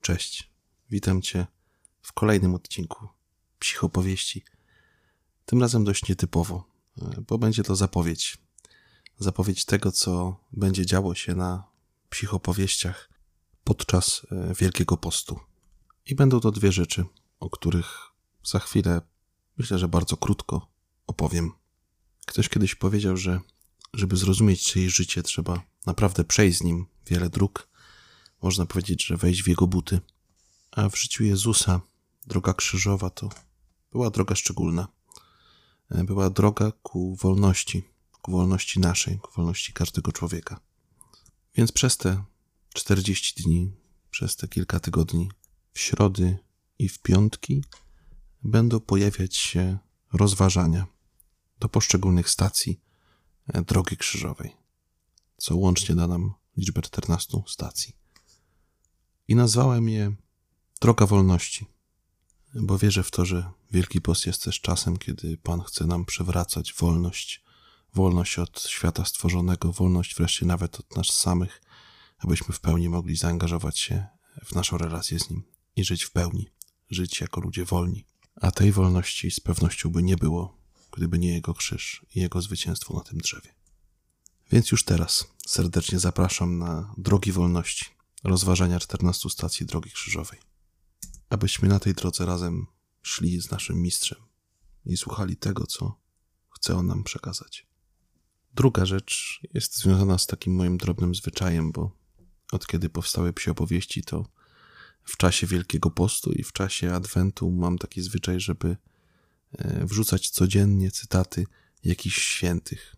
Cześć, witam Cię w kolejnym odcinku Psychopowieści. Tym razem dość nietypowo, e, bo będzie to zapowiedź. Zapowiedź tego, co będzie działo się na psychopowieściach podczas e, Wielkiego Postu. I będą to dwie rzeczy, o których za chwilę, myślę, że bardzo krótko opowiem. Ktoś kiedyś powiedział, że żeby zrozumieć czyjeś życie, trzeba naprawdę przejść z nim wiele dróg można powiedzieć, że wejść w jego buty. A w życiu Jezusa droga krzyżowa to była droga szczególna. E, była droga ku wolności, ku wolności naszej, ku wolności każdego człowieka. Więc przez te 40 dni, przez te kilka tygodni, w środy i w piątki będą pojawiać się rozważania do poszczególnych stacji e, drogi krzyżowej, co łącznie da nam liczbę 14 stacji i nazwałem je Droga Wolności, bo wierzę w to, że Wielki Post jest też czasem, kiedy Pan chce nam przywracać wolność, wolność od świata stworzonego, wolność wreszcie nawet od nas samych, abyśmy w pełni mogli zaangażować się w naszą relację z Nim i żyć w pełni, żyć jako ludzie wolni. A tej wolności z pewnością by nie było, gdyby nie Jego krzyż i Jego zwycięstwo na tym drzewie. Więc już teraz serdecznie zapraszam na drogi wolności rozważania 14 stacji Drogi Krzyżowej. Abyśmy na tej drodze razem szli z naszym mistrzem i słuchali tego, co chce on nam przekazać. Druga rzecz jest związana z takim moim drobnym zwyczajem, bo od kiedy powstały psie opowieści, to w czasie Wielkiego Postu i w czasie Adwentu mam taki zwyczaj, żeby e, wrzucać codziennie cytaty jakichś świętych,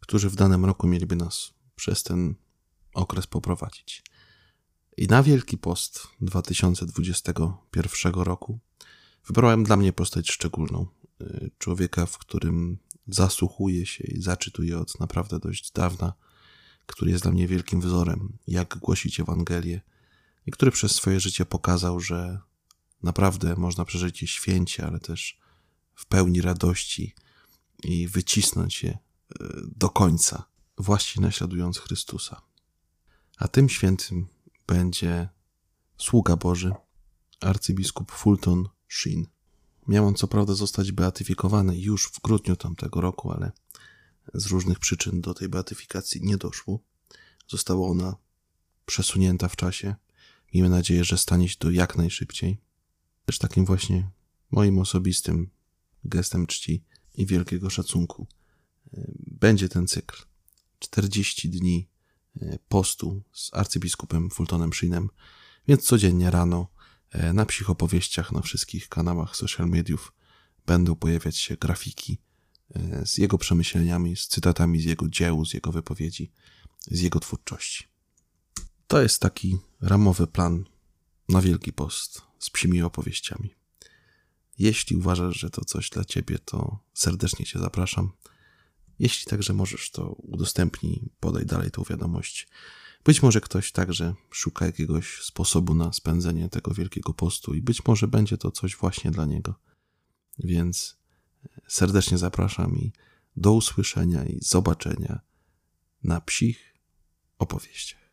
którzy w danym roku mieliby nas przez ten okres poprowadzić. I na Wielki Post 2021 roku wybrałem dla mnie postać szczególną. Y, człowieka, w którym zasłuchuję się i zaczytuję od naprawdę dość dawna, który jest dla mnie wielkim wzorem, jak głosić Ewangelię i który przez swoje życie pokazał, że naprawdę można przeżyć je święcie, ale też w pełni radości i wycisnąć je y, do końca, właśnie naśladując Chrystusa. A tym świętym będzie sługa Boży, arcybiskup Fulton Sheen. Miał on co prawda zostać beatyfikowany już w grudniu tamtego roku, ale z różnych przyczyn do tej beatyfikacji nie doszło. Została ona przesunięta w czasie. Miejmy nadzieję, że stanie się to jak najszybciej. Też takim właśnie moim osobistym gestem czci i wielkiego szacunku e, będzie ten cykl. 40 dni postu z arcybiskupem Fultonem Sheenem, więc codziennie rano e, na psychopowieściach na wszystkich kanałach social mediów będą pojawiać się grafiki e, z jego przemyśleniami, z cytatami z jego dzieł, z jego wypowiedzi, z jego twórczości. To jest taki ramowy plan na Wielki Post z psimi opowieściami. Jeśli uważasz, że to coś dla ciebie, to serdecznie cię zapraszam. Jeśli także możesz, to udostępnij, podaj dalej tą wiadomość. Być może ktoś także szuka jakiegoś sposobu na spędzenie tego wielkiego postu i być może będzie to coś właśnie dla niego. Więc serdecznie zapraszam i do usłyszenia i zobaczenia na psich opowieściach.